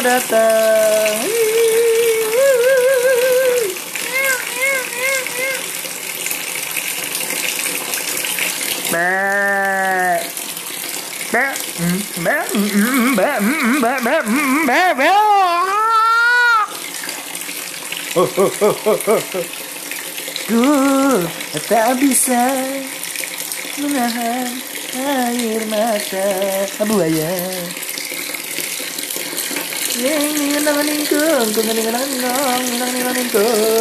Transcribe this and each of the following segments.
engkau datang Be Be Be Be Be Be Be Be Ku tak bisa menahan air mata buaya. 哎，那个那个那个那个那个那个那个那个那个。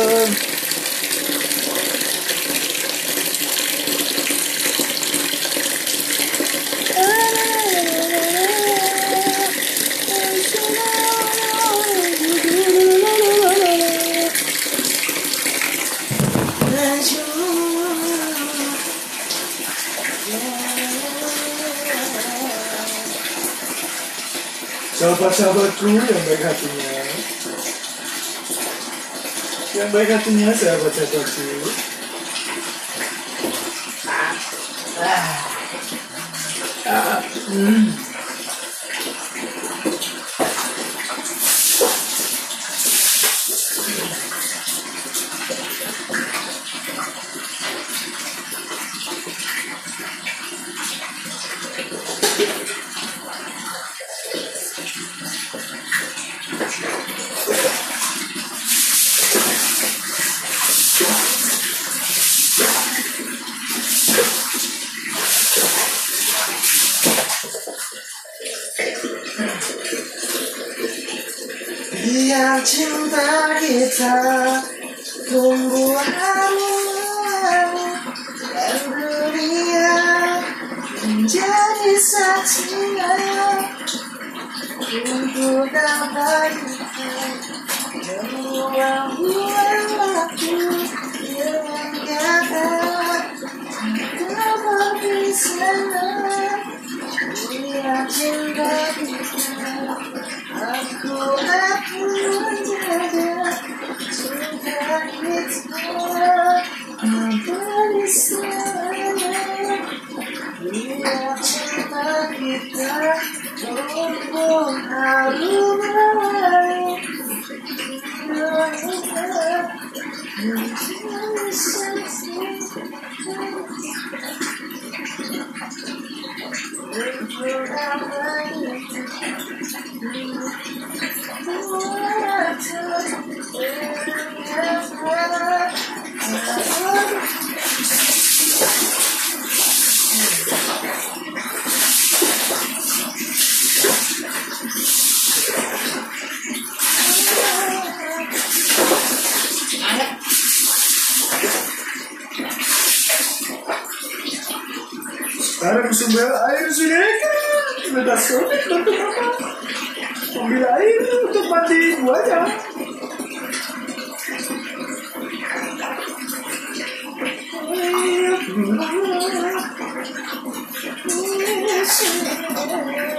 Sahabat-sahabatku yang baik hatinya. Yang baik hatinya sahabat-sahabatku Ah, hmm. Biar cinta kita. Tumbuh harum dan dunia menjadi saksinya. Untuk dapat membuang-buang waktu dengan kata tak berpisah Biar cinta kita. Aku Thank you. Aramışım böyle ayrıcılık ve da sonra Aí ayrı kapatayım var ya. Thank you.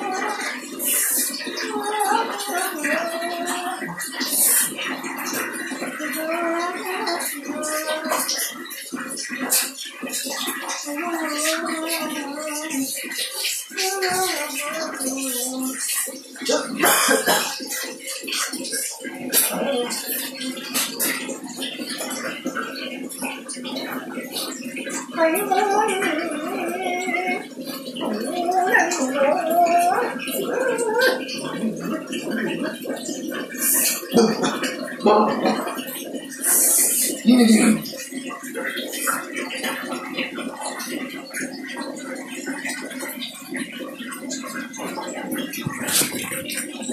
我与你，无论多远。妈，嗯。